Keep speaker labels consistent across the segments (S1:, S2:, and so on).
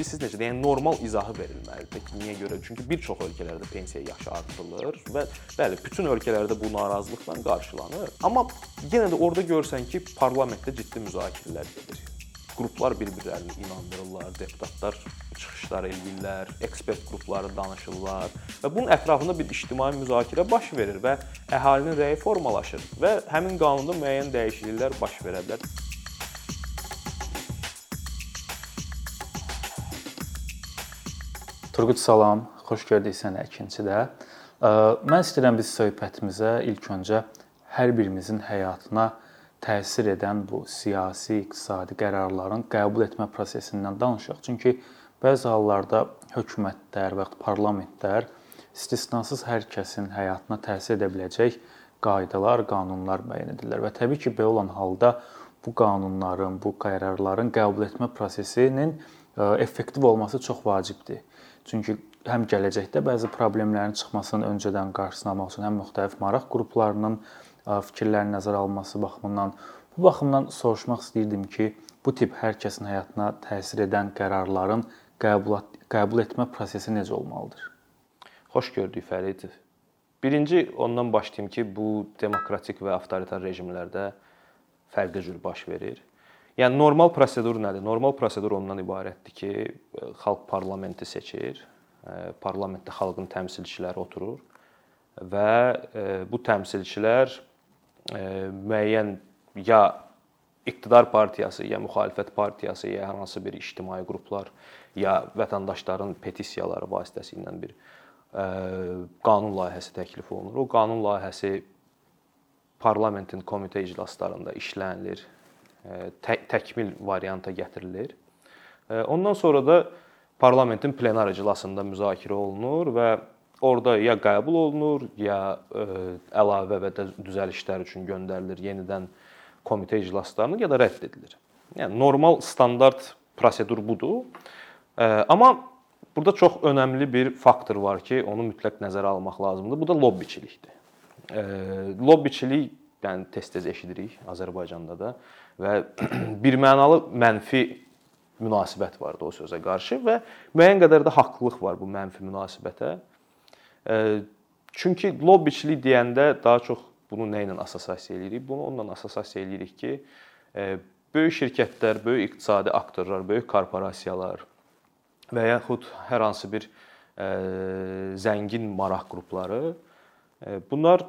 S1: bilirsiniz necə? Yəni normal izahı verilməlidir ki, niyə görə? Çünki bir çox ölkələrdə pensiya yaşı artırılır və bəli, bütün ölkələrdə bu narazılıqla qarşılanır. Amma yenə də orada görsən ki, parlamentdə ciddi müzakirələr gedir qruplar bir-birlərini inandırırlar, deputatlar çıxışlar eləyirlər, ekspert qrupları danışırlar və bunun ətrafında bir ictimai müzakirə baş verir və əhalinin rəyi formalaşır və həmin qanunda müəyyən dəyişikliklər baş verə bilər.
S2: Turqut salam, xoş gördük səni ikincidə. Mən istəyirəm biz söhbətimizə ilk öncə hər birimizin həyatına təsir edən bu siyasi, iqtisadi qərarların qəbul etmə prosesindən danışaq. Çünki bəzi hallarda hökumətlər və parlamentlər istisnasız hər kəsin həyatına təsir edə biləcək qaydalar, qanunlar müəyyən edirlər və təbii ki, belə olan halda bu qanunların, bu qərarların qəbul etmə prosesinin effektiv olması çox vacibdir. Çünki həm gələcəkdə bəzi problemlərin çıxmasının öncədən qarşısını almaq üçün həm müxtəlif maraq qruplarının fikirlərin nəzərə alınması baxımından bu baxımdan soruşmaq istəyirdim ki, bu tip hər kəsin həyatına təsir edən qərarların qəbul qəbul etmə prosesi necə olmalıdır?
S1: Xoş gördük Fərid. Birinci ondan başlayım ki, bu demokratik və avtoritar rejimlərdə fərqli cür baş verir. Yəni normal prosedur nədir? Normal prosedur ondan ibarətdir ki, xalq parlamenti seçir, parlamentdə xalqın təmsilçiləri oturur və bu təmsilçilər müəyyən ya iqtidar partiyası, ya müxalifət partiyası, ya hər hansı bir ictimai qruplar, ya vətəndaşların petisiyaları vasitəsilə bir qanun layihəsi təklif olunur. O qanun layihəsi parlamentin komitə iclaslarında işlənilir, tək təkmil varianta gətirilir. Ondan sonra da parlamentin plenar iclasında müzakirə olunur və orada ya qəbul olunur, ya e, əlavə və düzəlişlər üçün göndərilir yenidən komitə iclaslarına, ya da rədd edilir. Yəni normal standart prosedur budur. E, amma burada çox önəmli bir faktor var ki, onu mütləq nəzərə almaq lazımdır. Bu da lobbiçilikdir. E, lobbiçilik yəni tez-tez eşidirik Azərbaycanda da və birmənalı mənfi münasibət vardı o sözə qarşı və müəyyən qədər də haqlılıq var bu mənfi münasibətə. Çünki lobbiçilik deyəndə daha çox bunu nə ilə assosiasiya eləyirik? Bunu onunla assosiasiya eləyirik ki, böyük şirkətlər, böyük iqtisadi aktorlar, böyük korporasiyalar və yaxud hər hansı bir zəngin maraq qrupları bunlar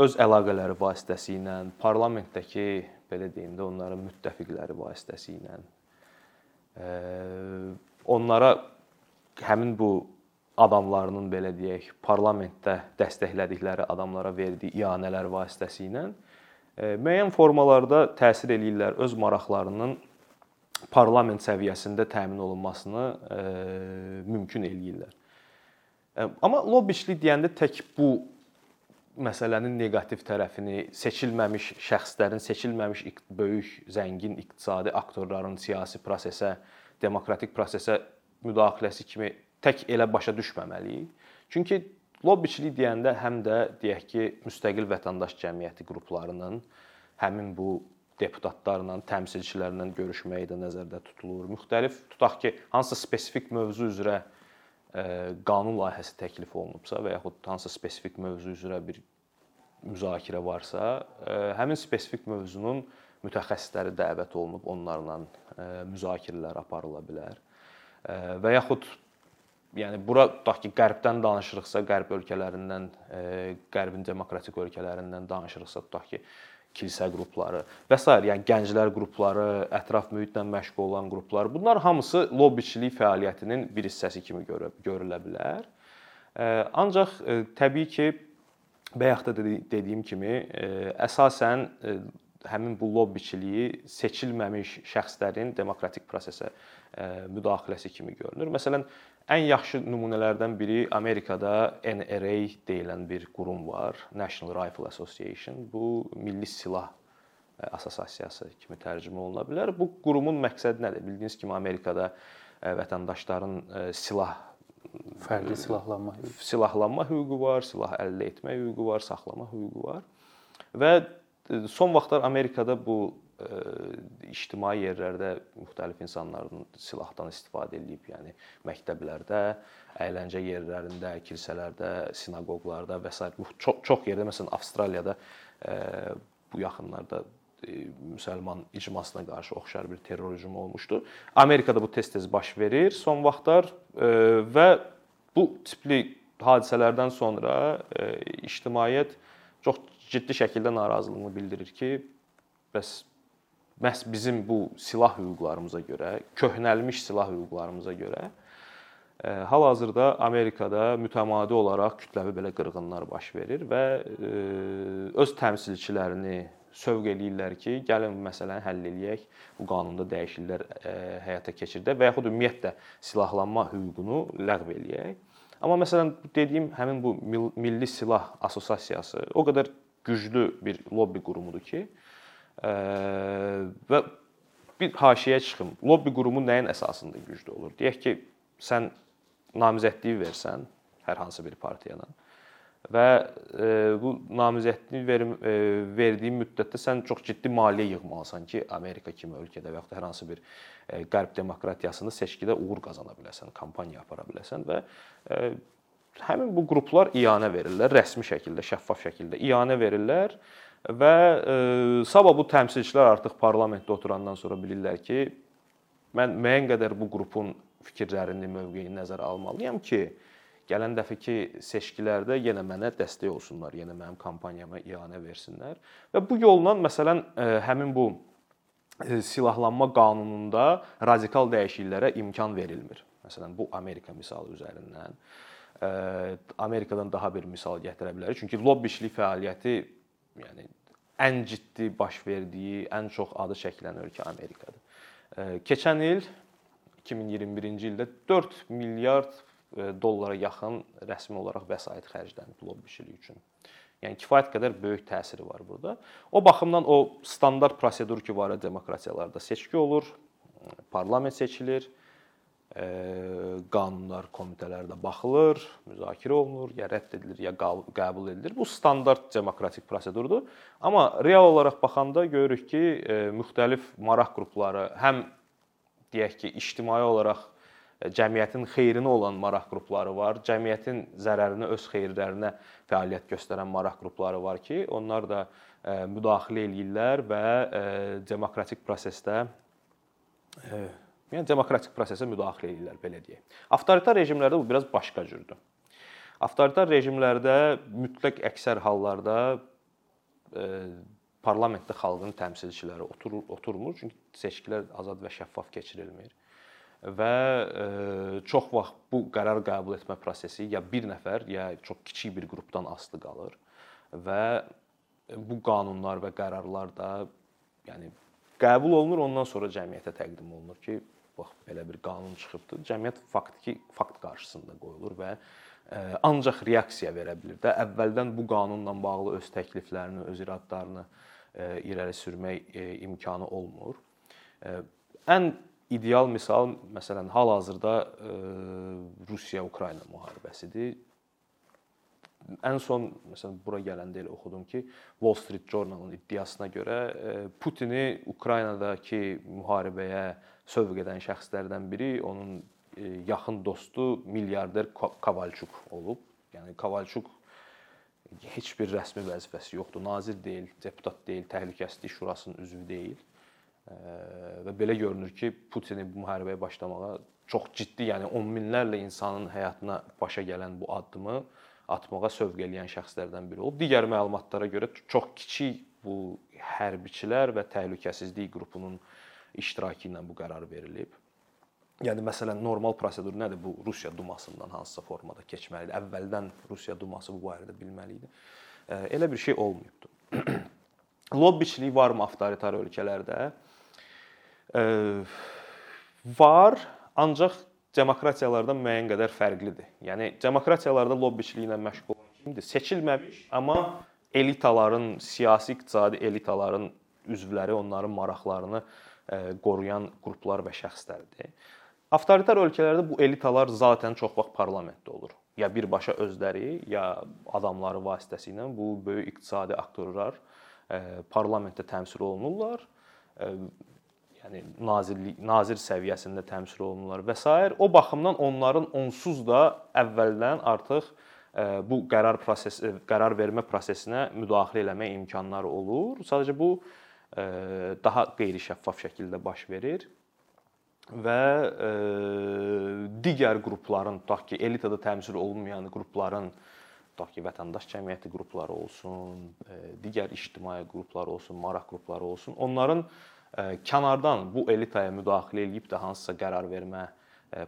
S1: öz əlaqələri vasitəsilə, parlamentdəki belə deyim də onların müttəfiqləri vasitəsilə onlara həmin bu adamlarının belə deyək, parlamentdə dəstəklədikləri adamlara verdiyi ianələr vasitəsilə e, müəyyən formalarda təsir eləyirlər öz maraqlarının parlament səviyyəsində təmin olunmasını e, mümkün eləyirlər. E, amma lobbiçilik deyəndə tək bu məsələnin neqativ tərəfini seçilməmiş şəxslərin, seçilməmiş böyük, zəngin iqtisadi aktorların siyasi prosesə, demokratik prosesə müdaxiləsi kimi tək elə başa düşməməliyik. Çünki lobbiçilik deyəndə həm də deyək ki, müstəqil vətəndaş cəmiyyəti qruplarının həmin bu deputatlarla, təmsilçilərlə görüşməyi də nəzərdə tutulur. Müxtəlif tutaq ki, hansısa spesifik mövzu üzrə qanun layihəsi təklif olunubsa və yaxud hansısa spesifik mövzu üzrə bir müzakirə varsa, həmin spesifik mövzunun mütəxəssisləri dəvət olunub onlarla müzakirələr aparıla bilər. Və yaxud yəni bura tutaq ki, qərbdən danışırıqsa, qərb ölkələrindən, qərbin demokratik ölkələrindən danışırıqsa, tutaq ki, kilsə qrupları və s. yəni gənclər qrupları, ətraf mühitlə məşğul olan qruplar, bunlar hamısı lobbiçilik fəaliyyətinin bir hissəsi kimi görə, görülə bilər. Ancaq təbii ki, bayaq da dediyim kimi, əsasən həmin bu lobbiçiliyi seçilməmiş şəxslərin demokratik prosesə müdaxiləsi kimi görünür. Məsələn, Ən yaxşı nümunələrdən biri Amerikada NRA deyilən bir qurum var, National Rifle Association. Bu milli silah e, assosiasiyası kimi tərcümə oluna bilər. Bu qurumun məqsədi nədir? Bildiyiniz kimi Amerikada e, vətəndaşların e, silah
S2: fərqli silahlanma hüququ,
S1: silahlanma hüququ var, silah əldə etmə hüququ var, saxlama hüququ var. Və son vaxtlar Amerikada bu ictimai yerlərdə müxtəlif insanların silahdan istifadə edib, yəni məktəblərdə, əyləncə yerlərində, kilsələrdə, sinaqoqlarda və s. çox çox yerdə məsələn Avstraliyada bu yaxınlarda müsəlman icmasına qarşı oxşar bir terror hücumu olmuşdu. Amerikada bu tez-tez baş verir son vaxtlar və bu tipli hadisələrdən sonra ictimaiyyət çox ciddi şəkildə narazılığını bildirir ki, bəs məhz bizim bu silah hüquqlarımıza görə, köhnəlmiş silah hüquqlarımıza görə e, hal-hazırda Amerikada mütəmadi olaraq kütləvi belə qırğınlar baş verir və e, öz təmsilçilərini sövq eləyirlər ki, gəlin bu məsələni həll eləyək, bu qanunda dəyişikliklər e, həyata keçirdək və yaxud ümumiyyətlə silahlanma hüququnu ləğv eləyək. Amma məsələn dediyim həmin bu Milli Silah Assosiasiyası o qədər güclü bir lobbi qurumudur ki, və bir haşiyə çıxım. Lobbi qurumu nəyin əsasında güclü olur? Deyək ki, sən namizədliyi versən hər hansı bir partiyana və bu namizədliyi verim verdiyin müddətdə sən çox ciddi maliyyə yığmalısan ki, Amerika kimi ölkədə və yaxud hər hansı bir qərb demokratiyasında seçkidə uğur qazana biləsən, kampaniya apara biləsən və həmin bu qruplar iyanə verirlər, rəsmi şəkildə, şəffaf şəkildə iyanə verirlər və e, sabah bu təmsilçilər artıq parlamentdə oturandan sonra bilirlər ki, mən müəyyən qədər bu qrupun fikirlərini, mövqeyini nəzərə almalıyam ki, gələn dəfəki seçkilərdə yenə mənə dəstək olsunlar, yenə mənim kampaniyama iyanə versinlər. Və bu yolla məsələn e, həmin bu e, silahlanma qanununda radikal dəyişikliklərə imkan verilmir. Məsələn, bu Amerika misalı üzərindən Amerikadan daha bir misal gətirə bilərik. Çünki lobbiçilik fəaliyyəti yəni ən ciddi baş verdiyi, ən çox adı çəkilən ölkə Amerikadır. Keçən il 2021-ci ildə 4 milyard dollara yaxın rəsmi olaraq vəsait xərclənib lobbiçilik üçün. Yəni kifayət qədər böyük təsiri var burada. O baxımdan o standart prosedur ki, var demokratiyalarda seçki olur, parlament seçilir, qanunlar komitələrdə baxılır, müzakirə olunur, ya rədd edilir, ya qəbul edilir. Bu standart demokratik prosedurdur. Amma real olaraq baxanda görürük ki, müxtəlif maraq qrupları həm deyək ki, ictimai olaraq cəmiyyətin xeyrinə olan maraq qrupları var, cəmiyyətin zərərinə öz xeyirlərinə fəaliyyət göstərən maraq qrupları var ki, onlar da müdaxilə eləyirlər və demokratik prosesdə Yəni demokratik prosesə müdaxilə edirlər belə deyək. Avtoritar rejimlərdə bu biraz başqa cürdür. Avtoritar rejimlərdə mütləq əksər hallarda e, parlamentdə xalqın təmsilçiləri oturur, oturmur, çünki seçkilər azad və şəffaf keçirilmir. Və e, çox vaxt bu qərar qəbul etmə prosesi ya bir nəfər, ya çox kiçik bir qrupdan asılı qalır və bu qanunlar və qərarlar da yəni qəbul olunur, ondan sonra cəmiyyətə təqdim olunur ki, bax belə bir qanun çıxıbdı. Cəmiyyət faktiki fakt qarşısında qoyulur və e, ancaq reaksiya verə bilər də. Əvvəldən bu qanunla bağlı öz təkliflərini, öz iradlarını e, irəli sürmək e, imkanı olmur. Ən ideal misal məsələn hal-hazırda Rusiya-Ukrayna müharibəsidir ən son məsələn bura gələndə elə oxudum ki, Wall Street Journal-ın iddiasına görə Putini Ukraynadakı müharibəyə sövq edən şəxslərdən biri onun e, yaxın dostu milyarder Kovalchuk olub. Yəni Kovalchuk heç bir rəsmi vəzifəsi yoxdur. Nazir deyil, deputat deyil, Təhlükəsizlik Şurasının üzvü deyil. Və belə görünür ki, Putini bu müharibəyə başlamağa çox ciddi, yəni on minlərlə insanın həyatına başa gələn bu addımı atmağa sövq eləyən şəxslərdən biri olub. Digər məlumatlara görə çox kiçik bu hərbiçilər və təhlükəsizlik qrupunun iştirakı ilə bu qərar verilib. Yəni məsələn normal prosedur nədir? Bu Rusiya Dumasından hansısa formada keçməlidir. Əvvəldən Rusiya Duması bu barədə bilməli idi. Elə bir şey olmayıbdı. Lobbiçilik varmı avtoritar ölkələrdə? Var, ancaq demokratiyalardan müəyyən qədər fərqlidir. Yəni demokratiyalarda lobbiçiliklə məşğul olan kimdir? Seçilməmiş, amma elitaların, siyasi iqtisadi elitaların üzvləri onların maraqlarını qoruyan qruplar və şəxslərdir. Avtoritar ölkələrdə bu elitalar zaten çox vaxt parlamentdə olur. Ya birbaşa özləri, ya adamları vasitəsilə bu böyük iqtisadi aktorlar parlamentdə təmsil olunurlar yəni nazirlik nazir səviyyəsində təmsil olunurlar və s. o baxımdan onların onsuz da əvvəldən artıq bu qərar prosesi qərar vermə prosesinə müdaxilə eləmək imkanları olur. Sadəcə bu daha qeyri-şəffaf şəkildə baş verir və digər qrupların, tutaq ki, elitada təmsil olunmayan qrupların tutaq ki, vətəndaş cəmiyyəti qrupları olsun, digər ictimai qruplar olsun, maraq qrupları olsun, onların kənardan bu elitaya müdaxilə edib də hansısa qərar vermə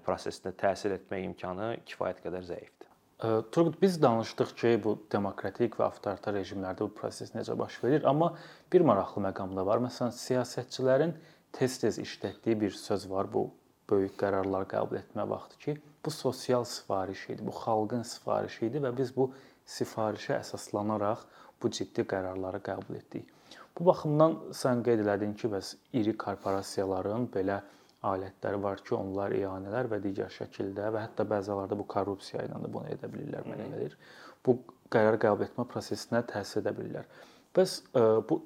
S1: prosesinə təsir etmə imkanı kifayət qədər zəifdir.
S2: Turqut biz danışdıq ki, bu demokratik və avtoritar rejimlərdə bu proses necə baş verir, amma bir maraqlı məqam da var. Məsələn, siyasətçilərin tez-tez işlətdiyi bir söz var bu böyük qərarlar qəbul etmə vaxtı ki, bu sosial sifariş idi, bu xalqın sifarişi idi və biz bu sifarişə əsaslanaraq bu ciddi qərarları qəbul etdik. Bu baxımdan sən qeyd elədin ki, bəs iri korporasiyaların belə alətləri var ki, onlar iyanələr və digər şəkildə və hətta bəzi hallarda bu korrupsiya ilə də bunu edə bilirlər mənə gəlir. Bu qərar qəbul etmə prosesinə təsir edə bilirlər. Bəs e, bu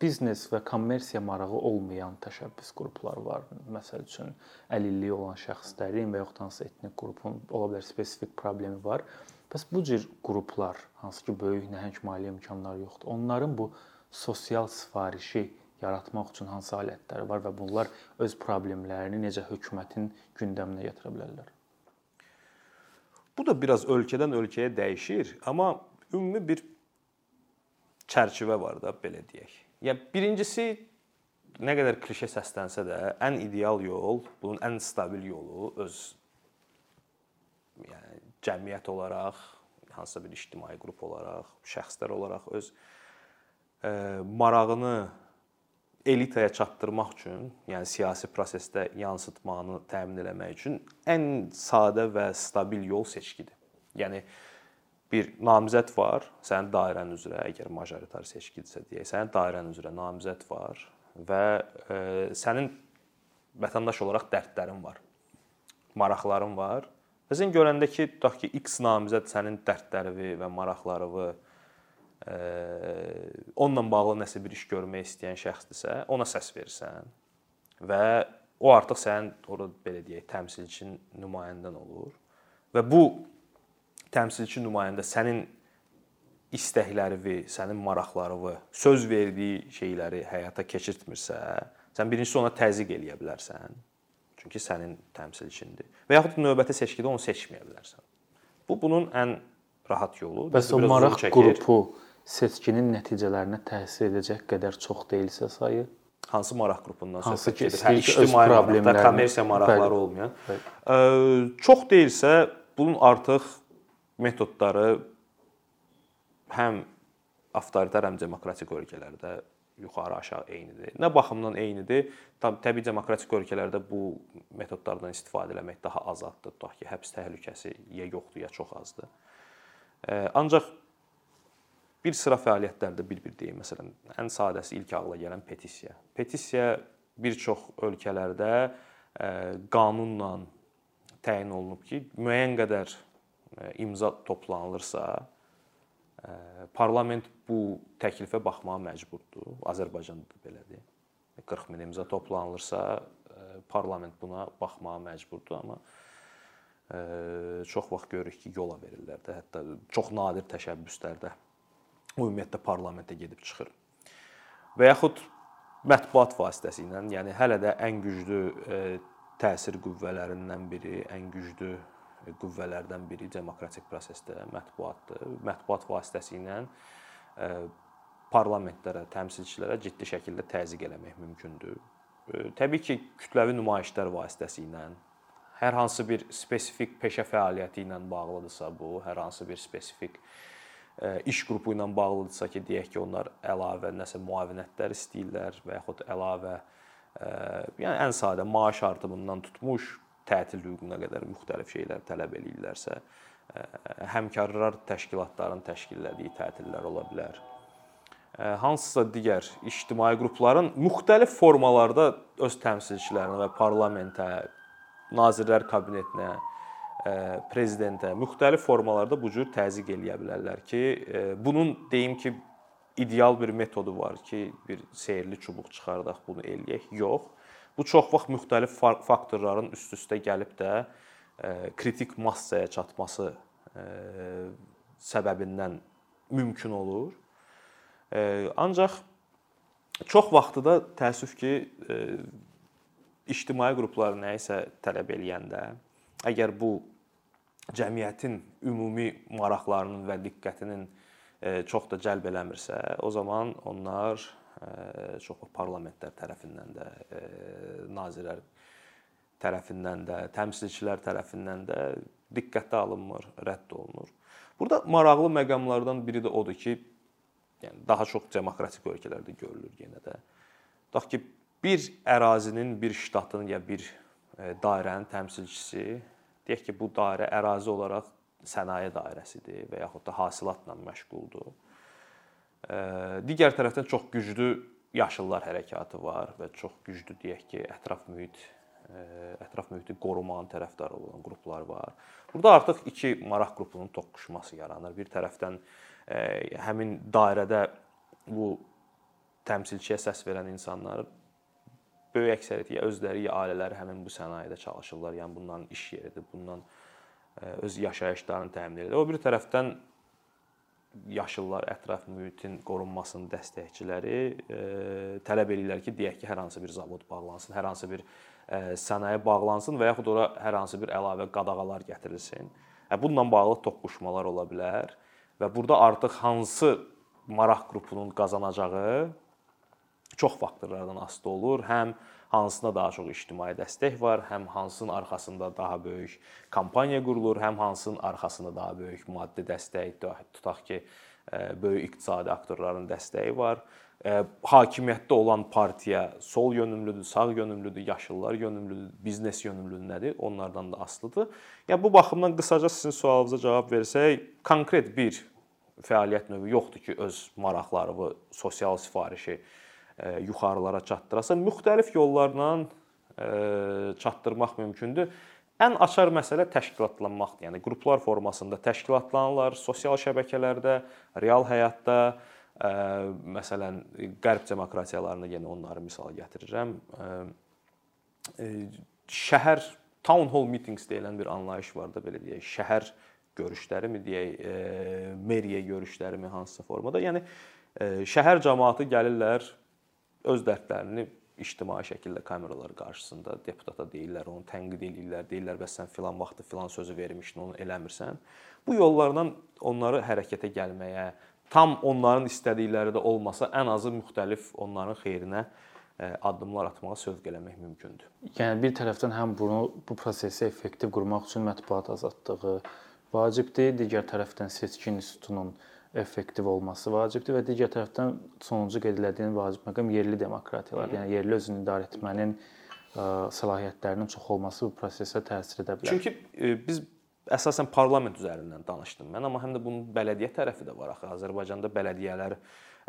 S2: biznes və kommersiya marağı olmayan təşəbbüs qrupları var. Məsəl üçün əlilliyi olan şəxslərin və yaxud hansı etnik qrupun ola bilər spesifik problemi var. Bəs bu cür qruplar, hansı ki, böyük nəhəng maliyyə imkanları yoxdur, onların bu sosial sifarişi yaratmaq üçün hansı alətləri var və bunlar öz problemlərini necə hökumətin gündəminə gətirə bilərlər?
S1: Bu da biraz ölkədən ölkəyə dəyişir, amma ümumi bir çərçivə var da belə deyək. Ya birincisi nə qədər klişe səslənsə də, ən ideal yol, bunun ən stabil yolu öz yəni cəmiyyət olaraq, hansısa bir ictimai qrup olaraq, şəxslər olaraq öz ə, marağını elitaya çatdırmaq üçün, yəni siyasi prosesdə yansıtmanı təmin etmək üçün ən sadə və stabil yol seçkidir. Yəni bir namizəd var, sənin dairən üzrə, əgər majoritar seçkidirsə deyək, sənin dairən üzrə namizəd var və e, sənin vətəndaş olaraq dərdlərin var. Maraqların var. Və sən görəndə ki, tutaq ki, X namizəd sənin dərdlərini və maraqlarını onunla bağlı nəsə bir iş görmək istəyən şəxsdirsə, ona səs verirsən və o artıq sənin orada belə deyək, təmsilçin nümayəndən olur. Və bu təmsilçi nümayəndə sənin istəklərini, sənin maraqlarını, söz verdiyi şeyləri həyata keçirtmirsə, sən birincisi ona təzyiq eləyə bilərsən. Çünki sənin təmsilçindir. Və yaxud növbəti seçkidə onu seçməyə bilərsən. Bu bunun ən rahat yolu.
S2: Bəs o maraq qrupu seçkinin nəticələrinə təsir edəcək qədər çox deyilsə sayı
S1: hansı maraq qrupundan söhbət gedir? Hə, ictimai maraqlar, kommersiya maraqları bəli, olmayan. Bəli. Çox deyilsə bunun artıq metodları həm avtoritar, həm demokratik ölkələrdə yuxarı-aşağı eynidir. Nə baxımdan eynidir? Təbii demokratik ölkələrdə bu metodlardan istifadə etmək daha azaddır. Tutaq ki, həbs təhlükəsi ya yoxdur, ya çox azdır. Ancaq bir sıra fəaliyyətlərdə bir-bir deyim. Məsələn, ən sadəsi ilk ağla gələn petisiya. Petisiya bir çox ölkələrdə qanunla təyin olunub ki, müəyyən qədər imza toplanılırsa, parlament bu təklifə baxmağa məcburdur. Azərbaycanda da belədir. 40 min imza toplanılırsa, parlament buna baxmağa məcburdur, amma çox vaxt görürük ki, yola verirlər də, hətta çox nadir təşəbbüslərdə ümumiyyətlə parlamentə gedib çıxır. Və yaxud mətbuat vasitəsilə, yəni hələ də ən güclü təsir qüvvələrindən biri, ən güclü qüvvələrdən biri demokratik prosesdə mətbuatdır. Mətbuat vasitəsilə e, parlamentlərə, təmsilçilərə ciddi şəkildə təzyiq eləmək mümkündür. E, təbii ki, kütləvi nümayişlər vasitəsilə hər hansı bir spesifik peşə fəaliyyəti ilə bağlıdırsa bu, hər hansı bir spesifik e, iş qrupu ilə bağlıdırsa ki, deyək ki, onlar əlavə nəsə müavinətlər istəyirlər və yaxud əlavə yəni ən sadə maaş artımından tutmuş tətil hüququna qədər müxtəlif şeylər tələb eləyirlərsə, həmkarlar təşkilatların təşkil etdiyi tətillər ola bilər. Hansısa digər ictimai qrupların müxtəlif formalarda öz təmsilçilərinə və parlamentə, nazirlər kabinetinə, prezidentə müxtəlif formalarda bu cür təzyiq eləyə bilərlər ki, bunun deyim ki, ideal bir metodu var ki, bir sehrli çubuq çıxardaq bunu eləyək. Yox. Bu çox vaxt müxtəlif faktorların üst-üstə gəlib də kritik massaya çatması səbəbindən mümkün olur. Ancaq çox vaxtı da təəssüf ki, ictimai qruplar nəyisə tələb eləyəndə, əgər bu cəmiyyətin ümumi maraqlarının və diqqətinin çox da cəlb eləmirsə, o zaman onlar çox parlamentlər tərəfindən də, nazirlər tərəfindən də, təmsilçilər tərəfindən də diqqətə alınmır, rədd olunur. Burada maraqlı məqamlardan biri də odur ki, yəni daha çox demokratik ölkələrdə görülür yenə də. Tutaq ki, bir ərazinin, bir ştatın ya bir dairənin təmsilçisi deyək ki, bu dairə ərazi olaraq sənaye dairəsidir və yaxud da hasilatla məşğuldur. Digər tərəfdən çox güclü yaşıllar hərəkatı var və çox güclü deyək ki, ətraf mühit ətraf mühiti qorumanın tərəfdarı olan qruplar var. Burada artıq iki maraq qrupunun toqquşması yaranır. Bir tərəfdən həmin dairədə bu təmsilçiyə səs verən insanlar böyük əksəriyyəti ya özləri ya ailələri həmin bu sənayedə çalışırlar. Yəni bundan iş yeridir, bundan öz yaşayışlarını təmin edir. O bir tərəfdən yaşıllar ətraf mühitin qorunmasının dəstəkçiləri e, tələb edirlər ki, deyək ki, hər hansı bir zavod bağlansın, hər hansı bir e, sənaye bağlansın və yaxud ora hər hansı bir əlavə qadağalar gətirilsin. E, bununla bağlı toqquşmalar ola bilər və burada artıq hansı maraq qrupunun qazanacağı çox faktorlardan asılı olur. Həm hansına daha çox ictimai dəstək var, həm hansının arxasında daha böyük kampaniya qurulur, həm hansının arxasında daha böyük maddi dəstək, tutaq ki, e, böyük iqtisadi aktorların dəstəyi var. E, hakimiyyətdə olan partiya sol yönümlüdür, sağ yönümlüdür, yaşıllar yönümlüdür, biznes yönümlüdür nədir? Onlardan da asılıdır. Yəni bu baxımdan qısaca sizin sualınıza cavab versək, konkret bir fəaliyyət növü yoxdur ki, öz maraqlarını, sosial sifarişi yuxarılara çatdırasa, müxtəlif yollarla çatdırmaq mümkündür. Ən açar məsələ təşkilatlanmaqdır. Yəni qruplar formasında təşkilatlanırlar, sosial şəbəkələrdə, real həyatda, ə, məsələn, qərb demokratiyalarında yenə onları misal gətirirəm. Ə, şəhər town hall meetings deyilən bir anlayış var da belə deyək, şəhər görüşlərimi deyək, meriya görüşlərimi hansısa formada. Yəni şəhər cəmaəti gəlirlər, öz dərdlərini ictimai şəkildə kameralar qarşısında deputata deyirlər, onu tənqid eləyirlər, deyirlər bəs sən filan vaxtı filan sözü vermişdin, onu eləmirsən. Bu yollardan onları hərəkətə gəlməyə, tam onların istədikləri də olmasa, ən azı müxtəlif onların xeyrinə e, addımlar atmağa sövq eləmək mümkündür.
S2: Yəni bir tərəfdən həm bunu bu prosesi effektiv qurmaq üçün mətbuat azadlığı vacibdir, digər tərəfdən seçki institutunun effektiv olması vacibdir və digər tərəfdən sonuncu qeyd etdiyim vacib məqam yerli demokratiyalar, yəni yerli özünü idarə etmənin ə, səlahiyyətlərinin çox olması bu prosesə təsir edə bilər.
S1: Çünki ə, biz əsasən parlament üzərindən danışdım mən, amma həm də bunun bələdiyyə tərəfi də var axı. Azərbaycanda bələdiyyələr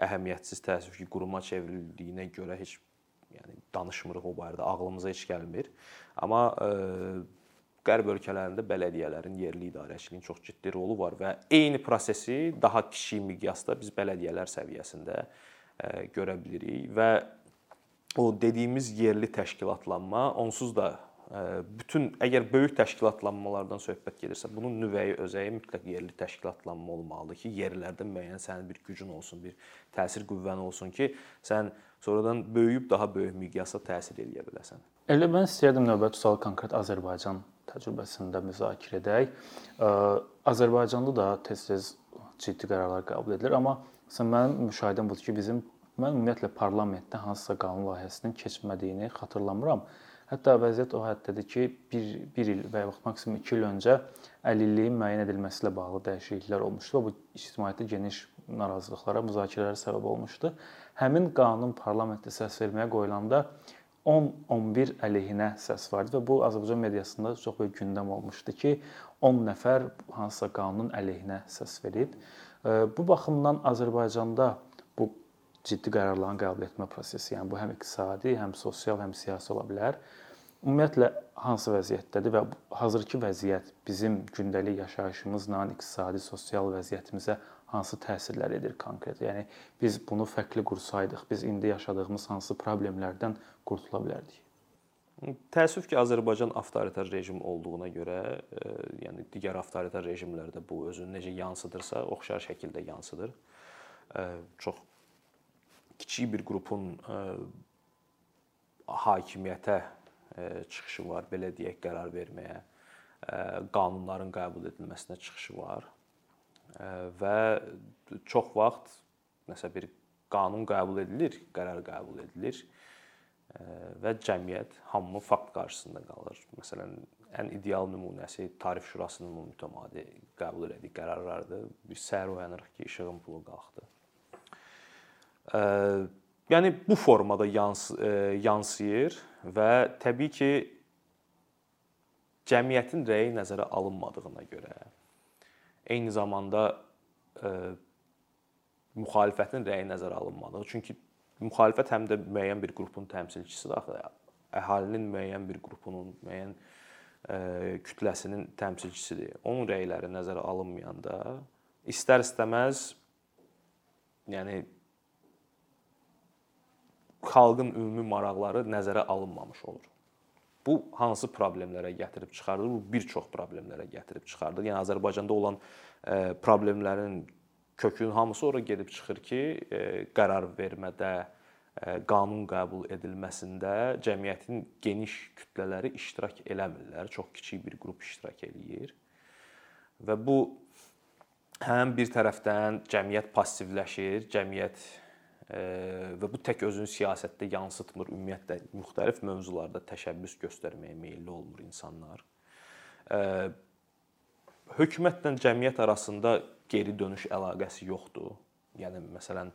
S1: əhəmiyyətsiz təəssüf ki, quruma çevrildiyinə görə heç yəni danışmırıq o barədə, ağlımıza heç gəlmir. Amma ə, Qərb ölkələrində bələdiyyələrin yerli idarəçiliyin çox ciddi rolu var və eyni prosesi daha kiçik miqyasda biz bələdiyyələr səviyyəsində görə bilirik və o dediyimiz yerli təşkilatlanma onsuz da bütün əgər böyük təşkilatlanmalardan söhbət gedirsə, bunun nüvəyi özəyi mütləq yerli təşkilatlanma olmalıdır ki, yerlərdə müəyyən sənin bir gücün olsun, bir təsir qüvvən olsun ki, sən sonradan böyüyüb daha böyük miqyasda təsir edə biləsən.
S2: Elə mən istəyirdim növbəti sual konkret Azərbaycan təcrübəsində müzakirə edək. Azərbaycanda da tez-tez ciddi qərarlar qəbul edilir, amma məsələn mənim müşahidəm budur ki, bizim mən ümumiyyətlə parlamentdə hansısa qanun layihəsinin keçmədiyini xatırlamıram. Hətta vəziyyət o həddədir ki, 1 1 il və ya maksimum 2 il öncə əlilliyin müəyyən edilməsi ilə bağlı dəyişikliklər olmuşdu və bu ictimaiyyətdə geniş narazılıqlara, müzakirələrə səbəb olmuşdu. Həmin qanun parlamentdə səs verməyə qoyulanda 10-11 əleyhinə səs var idi və bu Azərbaycan mediasında çox böyük gündəm olmuşdu ki, 10 nəfər hansısa qanunun əleyhinə səs verib. Bu baxımdan Azərbaycanda bu ciddi qərarların qəbul etmə prosesi, yəni bu həm iqtisadi, həm sosial, həm siyasi ola bilər. Ümumiyyətlə hansı vəziyyətdədir və hazırki vəziyyət bizim gündəlik yaşayışımızla, iqtisadi, sosial vəziyyətimizə hansı təsirlər edir konkret? Yəni biz bunu fərqli qursaydıq, biz indi yaşadığımız hansı problemlərdən qurtula bilərdik?
S1: Təəssüf ki, Azərbaycan avtoritar rejim olduğuna görə, e, yəni digər avtoritar rejimlərdə bu özünü necə yansıdırsa, oxşar şəkildə yansıdır. E, çox kiçik bir qrupun e, hakimiyyətə çıxışı var, belə deyək, qərar verməyə, qanunların qəbul edilməsinə çıxışı var. Və çox vaxt nəsə bir qanun qəbul edilir, qərar qəbul edilir və cəmiyyət hamı fakt qarşısında qalır. Məsələn, ən ideal nümunəsi Tarif Şurasının mütəmadi qəbul etdiyi qərarlardır. Biz səhər oyanırıq ki, işığın pulu qalxdı. Yəni bu formada yans yansıyır və təbii ki, cəmiyyətin rəyi nəzərə alınmadığına görə eyni zamanda müxalifətin rəyi nəzərə alınmadığı. Çünki müxalifət həm də müəyyən bir qrupun təmsilçisidir axı. Əhalinin müəyyən bir qrupunun, müəyyən ə, kütləsinin təmsilçisidir. Onun rəyləri nəzərə alınmayanda istər-istəməz yəni xalqın ümumi maraqları nəzərə alınmamış olur. Bu hansı problemlərə gətirib çıxardır? Bu bir çox problemlərə gətirib çıxardır. Yəni Azərbaycanda olan ə, problemlərin kökün hamısı ora gedib çıxır ki, e, qərar vermədə, e, qanun qəbul edilməsində cəmiyyətin geniş kütlələri iştirak eləmirlər. Çox kiçik bir qrup iştirak eləyir. Və bu həm bir tərəfdən cəmiyyət passivləşir, cəmiyyət e, və bu tək özünü siyasətdə yansıtmır, ümumiyyətlə müxtəlif mövzularda təşəbbüs göstərməyə meylli olmur insanlar. Hökumətlə cəmiyyət arasında geri dönüş əlaqəsi yoxdur. Yəni məsələn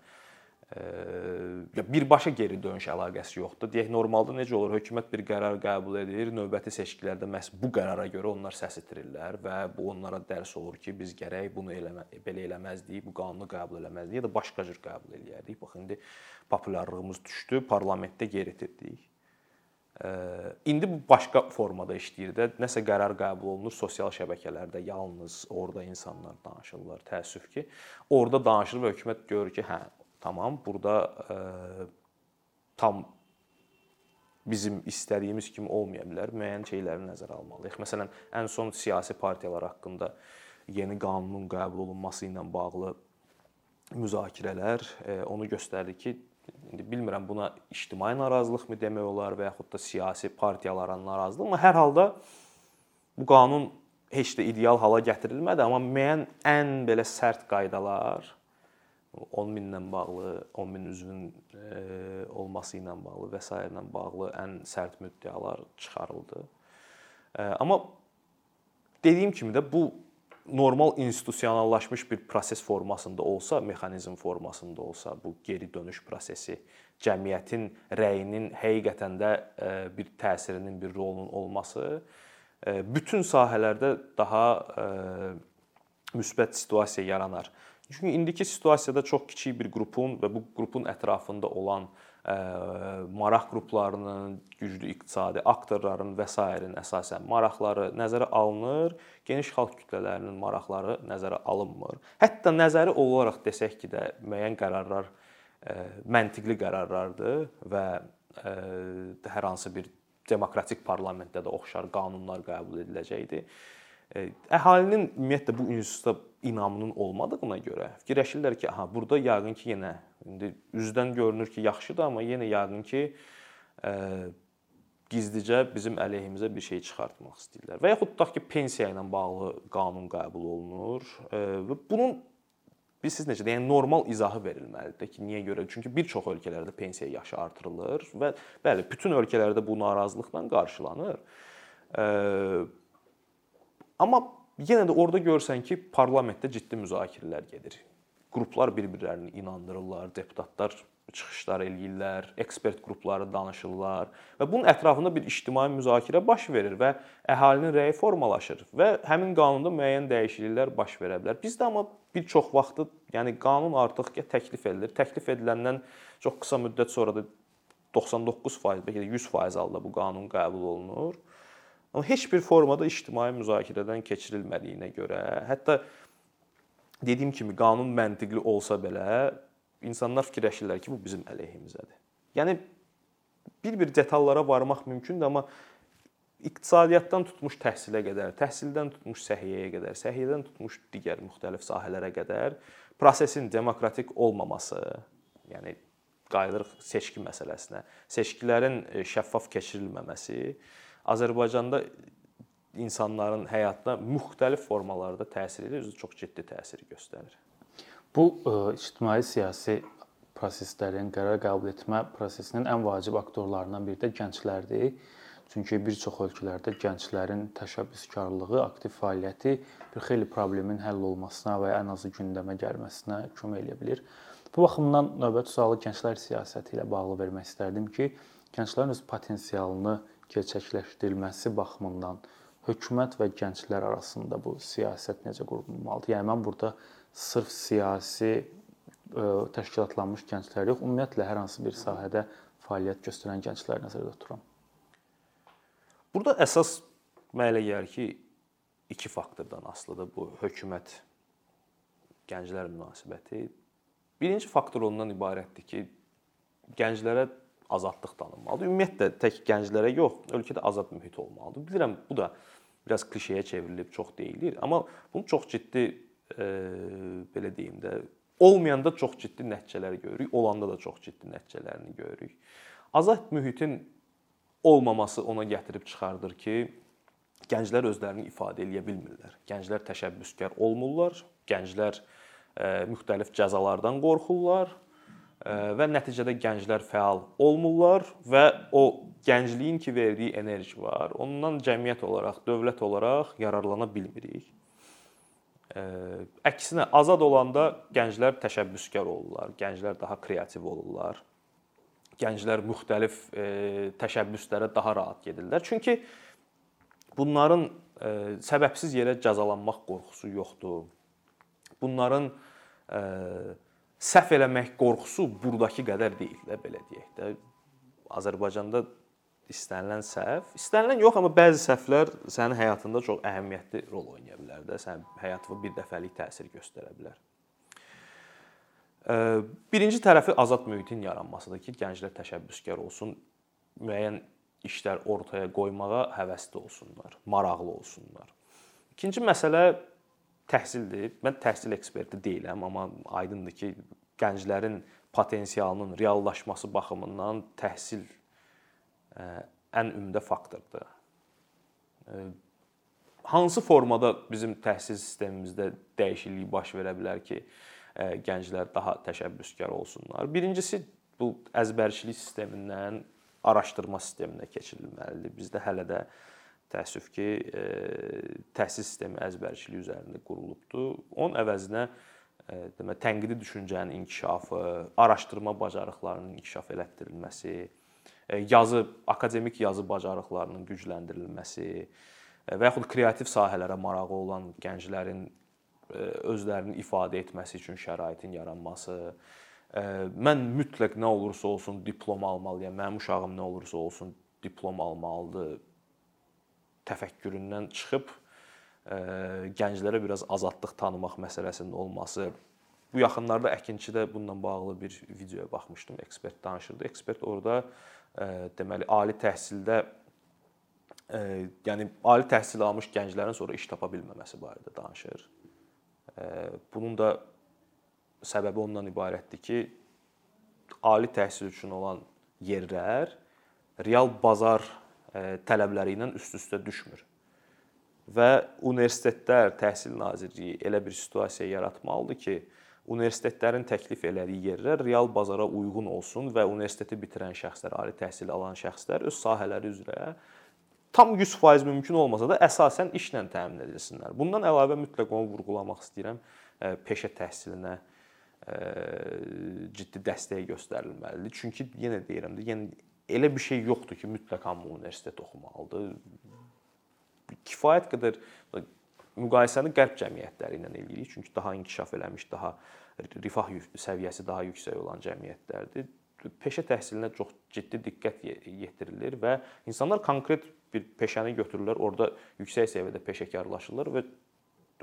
S1: ya birbaşa geri dönüş ələqəsi yoxdur. Deyək normalda necə olur? Hökumət bir qərar qəbul edir, növbəti seçkilərdə məhz bu qərara görə onlar səs itirirlər və bu onlara dərs olur ki, biz gərək bunu eləmə, belə eləməzdik, bu qanunu qəbul eləməzdik ya da başqa cür qəbul eləyərdik. Bax indi populyarlığımız düşdü, parlamentdə geri itirdik. İndi bu başqa formada işləyir də. Nəsə qərar qəbul olunur sosial şəbəkələrdə, yalnız orada insanlar danışırlar. Təəssüf ki, orada danışır və hökumət görür ki, hə, tamam, burada ə, tam bizim istədiyimiz kimi olmaya bilər. Müəyyən şeyləri nəzərə almalıyıq. Məsələn, ən son siyasi partiyalar haqqında yeni qanunun qəbul olunması ilə bağlı müzakirələr onu göstərdi ki, indi bilmirəm buna ictimai narazılıqmı demək olar və yaxud da siyasi partiyaların narazılığı, amma hər halda bu qanun heç də ideal hala gətirilmədi, amma müəyyən ən belə sərt qaydalar 10 minlə bağlı, 10 min üzvün e, olması ilə bağlı və s. ilə bağlı ən sərt müddəalar çıxarıldı. E, amma dediyim kimi də bu normal institusionallaşmış bir proses formasında olsa, mexanizm formasında olsa bu geri dönüş prosesi cəmiyyətin rəyinin həqiqətən də bir təsirinin, bir rolunun olması bütün sahələrdə daha müsbət situasiya yaranar. Çünki indiki situasiyada çox kiçik bir qrupun və bu qrupun ətrafında olan maraq qruplarının, güclü iqtisadi aktorların və s.nin əsasən maraqları nəzərə alınır, geniş xalq kütlələrinin maraqları nəzərə alınmır. Hətta nəzəri olaraq desək ki də müəyyən qərarlar məntiqli qərarlardır və hər hansı bir demokratik parlamentdə də oxşar qanunlar qəbul ediləcəkdir. Əhalinin ümumiyyətlə bu institutda inamının olmadığına görə fikirləşirlər ki, aha, burada yəqin ki, yenə indi üzdən görünür ki, yaxşıdır, amma yenə yəqin ki, ə, gizlicə bizim əleyhimizə bir şey çıxartmaq istəyirlər. Və yaxud tutaq ki, pensiya ilə bağlı qanun qəbul olunur ə, və bunun bilirsiniz necə, yəni normal izahı verilməlidir ki, niyə görə? Çünki bir çox ölkələrdə pensiya yaşı artırılır və bəli, bütün ölkələrdə bu narazılıqla qarşılanır. Amma yenə də orada görsən ki, parlamentdə ciddi müzakirələr gedir. Qruplar bir-birlərini inandırırlar, deputatlar çıxışlar eləyirlər, ekspert qrupları danışırlar və bunun ətrafında bir ictimai müzakirə baş verir və əhalinin rəyi formalaşır və həmin qanunda müəyyən dəyişikliklər baş verə bilər. Bizdə amma bir çox vaxtı, yəni qanun artıq təklif edilir. Təklif ediləndən çox qısa müddət sonra da 99%, bəlkə də 100% halda bu qanun qəbul olunur Amma heç bir formada ictimai müzakirədən keçirilmədiyinə görə, hətta dediyim kimi qanun məntiqli olsa belə insanlar fikirləşirlər ki, bu bizim əleyhimizədir. Yəni bir-bir detallara varmaq mümkündür, amma iqtisadiyyatdan tutmuş təhsilə qədər, təhsildən tutmuş səhiyyəyə qədər, səhiyyədən tutmuş digər müxtəlif sahələrə qədər prosesin demokratik olmaması, yəni qayıdırıq seçki məsələsinə, seçkilərin e, şəffaf keçirilməməsi Azərbaycanda insanların həyatına müxtəlif formalarda təsir edir, özü çox ciddi təsir göstərir.
S2: Bu e, ictimai siyasi proseslərin qərar qəbul etmə prosesinin ən vacib aktorlarından biri də gənclərdir. Çünki bir çox ölkələrdə gənclərin təşəbbüskarlığı, aktiv fəaliyyəti bir xeyli problemin həll olmasına və ya ən azı gündəmə gəlməsinə kömək edə bilər. Bu baxımdan növbəti sualı gənclər siyasəti ilə bağlı vermək istərdim ki, gənclərin öz potensialını gerçəkləşdirilməsi baxımından hökumət və gənclər arasında bu siyasət necə qurulmalıdır? Yəni mən burada sırf siyasi təşkilatlanmış gənclər yox, ümumiyyətlə hər hansı bir sahədə fəaliyyət göstərən gəncləri nəzərdə tuturam.
S1: Burada əsas mənə elə gəlir ki, iki faktordan asılıdır bu hökumət gənclər münasibəti. Birinci faktor ondan ibarətdir ki, gənclərə azadlıq tanınmalıdır. Ümumiyyətlə tək gənclərə yox, ölkədə azad mühit olmalıdır. Bilirəm bu da biraz klişeyə çevrilib, çox deyilir, amma bunu çox ciddi e, belə deyim də olmayanda çox ciddi nəticələr görürük, olanda da çox ciddi nəticələrini görürük. Azad mühitin olmaması ona gətirib çıxardır ki, gənclər özlərini ifadə edə bilmirlər. Gənclər təşəbbüskar olmurlar, gənclər e, müxtəlif cəzalardan qorxurlar və nəticədə gənclər fəal olmurlar və o gəncliyin ki verdiyi enerji var, ondan cəmiyyət olaraq, dövlət olaraq yararlana bilmirik. Əksinə azad olanda gənclər təşəbbüskar olurlar, gənclər daha kreativ olurlar. Gənclər müxtəlif təşəbbüslərə daha rahat gedirlər. Çünki bunların səbəbsiz yerə cəzalanmaq qorxusu yoxdur. Bunların səhv eləmək qorxusu burdakı qədər deyil də belə deyək də. Azərbaycanda istənilən səhv, istənilən yox, amma bəzi səhvlər sənin həyatında çox əhəmiyyətli rol oynaya bilər də, sənin həyatına bir dəfəlik təsir göstərə bilər. Birinci tərəfi azad mühitin yaranmasıdır ki, gənclər təşəbbüskar olsun, müəyyən işlər ortaya qoymağa həvəsli olsunlar, maraqlı olsunlar. İkinci məsələ təhsildir. Mən təhsil eksperti deyiləm, amma aydındır ki, gənclərin potensialının reallaşması baxımından təhsil ən ümdə faktordur. Hansı formada bizim təhsil sistemimizdə dəyişiklik baş verə bilər ki, gənclər daha təşəbbüskar olsunlar? Birincisi bu əzbərçilik sistemindən araşdırma sisteminə keçirilməlidir. Bizdə hələ də təəssüf ki, təhsil sistemi əzbərçiliyi üzərində qurulubdur. Onun əvəzinə demə tənqidi düşüncənin inkişafı, araşdırma bacarıqlarının inkişaf elətdirilməsi, E, yazı, akademik yazı bacarıqlarının gücləndirilməsi e, və yaxud kreativ sahələrə marağı olan gənclərin e, özlərini ifadə etməsi üçün şəraitin yaranması. Mən mütləq nə olursa olsun diplom almalıyam. Mənim uşağım nə olursa olsun diplom almalıdır. Təfəkküründən çıxıb gənclərə biraz azadlıq tanımaq məsələsinin olması Bu yaxınlarda Əkinçidə bununla bağlı bir videoya baxmışdım. Ekspert danışırdı. Ekspert orada deməli ali təhsildə yəni ali təhsil almış gənclərin sonra iş tapa bilməməsi barədə danışır. Bunun da səbəbi ondan ibarətdir ki, ali təhsil üçün olan yerlər real bazar tələbləri ilə üst-üstə düşmür. Və universitetlər, Təhsil Nazirliyi elə bir situasiya yaratmalıdır ki, universitetlərin təklif elədiyi yerlər real bazara uyğun olsun və universiteti bitirən şəxslər, ali təhsil alan şəxslər öz sahələri üzrə tam 100% mümkün olmasa da əsasən işlə təmin edilsinlər. Bundan əlavə mütləq onu vurğulamaq istəyirəm, e, peşə təhsilinə e, ciddi dəstək göstərilməlidir. Çünki yenə deyirəm də, yəni elə bir şey yoxdur ki, mütləq hamı universitet oxumalıdır. Kifayət qədər müqayisəni qərb cəmiyyətləri ilə eləyirik, çünki daha inkişaf eləmiş, daha rifah səviyyəsi daha yüksək olan cəmiyyətlərdir. Peşə təhsilinə çox ciddi diqqət yetirilir və insanlar konkret bir peşəni götürürlər, orada yüksək səviyyədə peşəkarlaşırlar və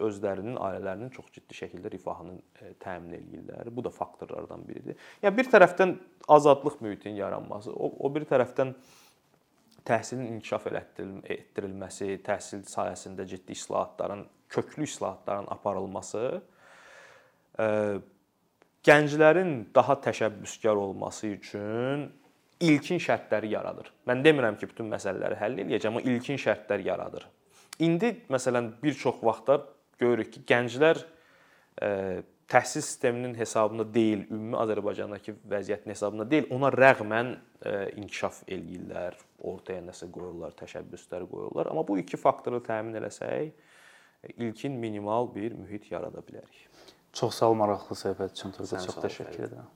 S1: özlərinin, ailələrinin çox ciddi şəkildə rifahını e, təmin eləyirlər. Bu da faktorlardan biridir. Yəni bir tərəfdən azadlıq mühitinin yaranması, o, o bir tərəfdən təhsilin inkişaf etdirilməsi, təhsil sahəsində ciddi islahatların, köklü islahatların aparılması e, gənclərin daha təşəbbüskar olması üçün ilkin şərtləri yaradır. Mən demirəm ki, bütün məsələləri həll eləyəcəm, amma ilkin şərtlər yaradır. İndi məsələn bir çox vaxtlar görürük ki, gənclər e, təhsil sisteminin hesabında deyil, ümumi Azərbaycandakı vəziyyətin hesabında deyil, ona rəğmən e, inkişaf eləyirlər, ortaya nəsə qoyurlar, təşəbbüslər qoyurlar. Amma bu iki faktoru təmin eləsək, ilkin minimal bir mühit yarada bilərik.
S2: Çox sağ ol maraqlı söhbət üçün Turqay, çox təşəkkür edirəm.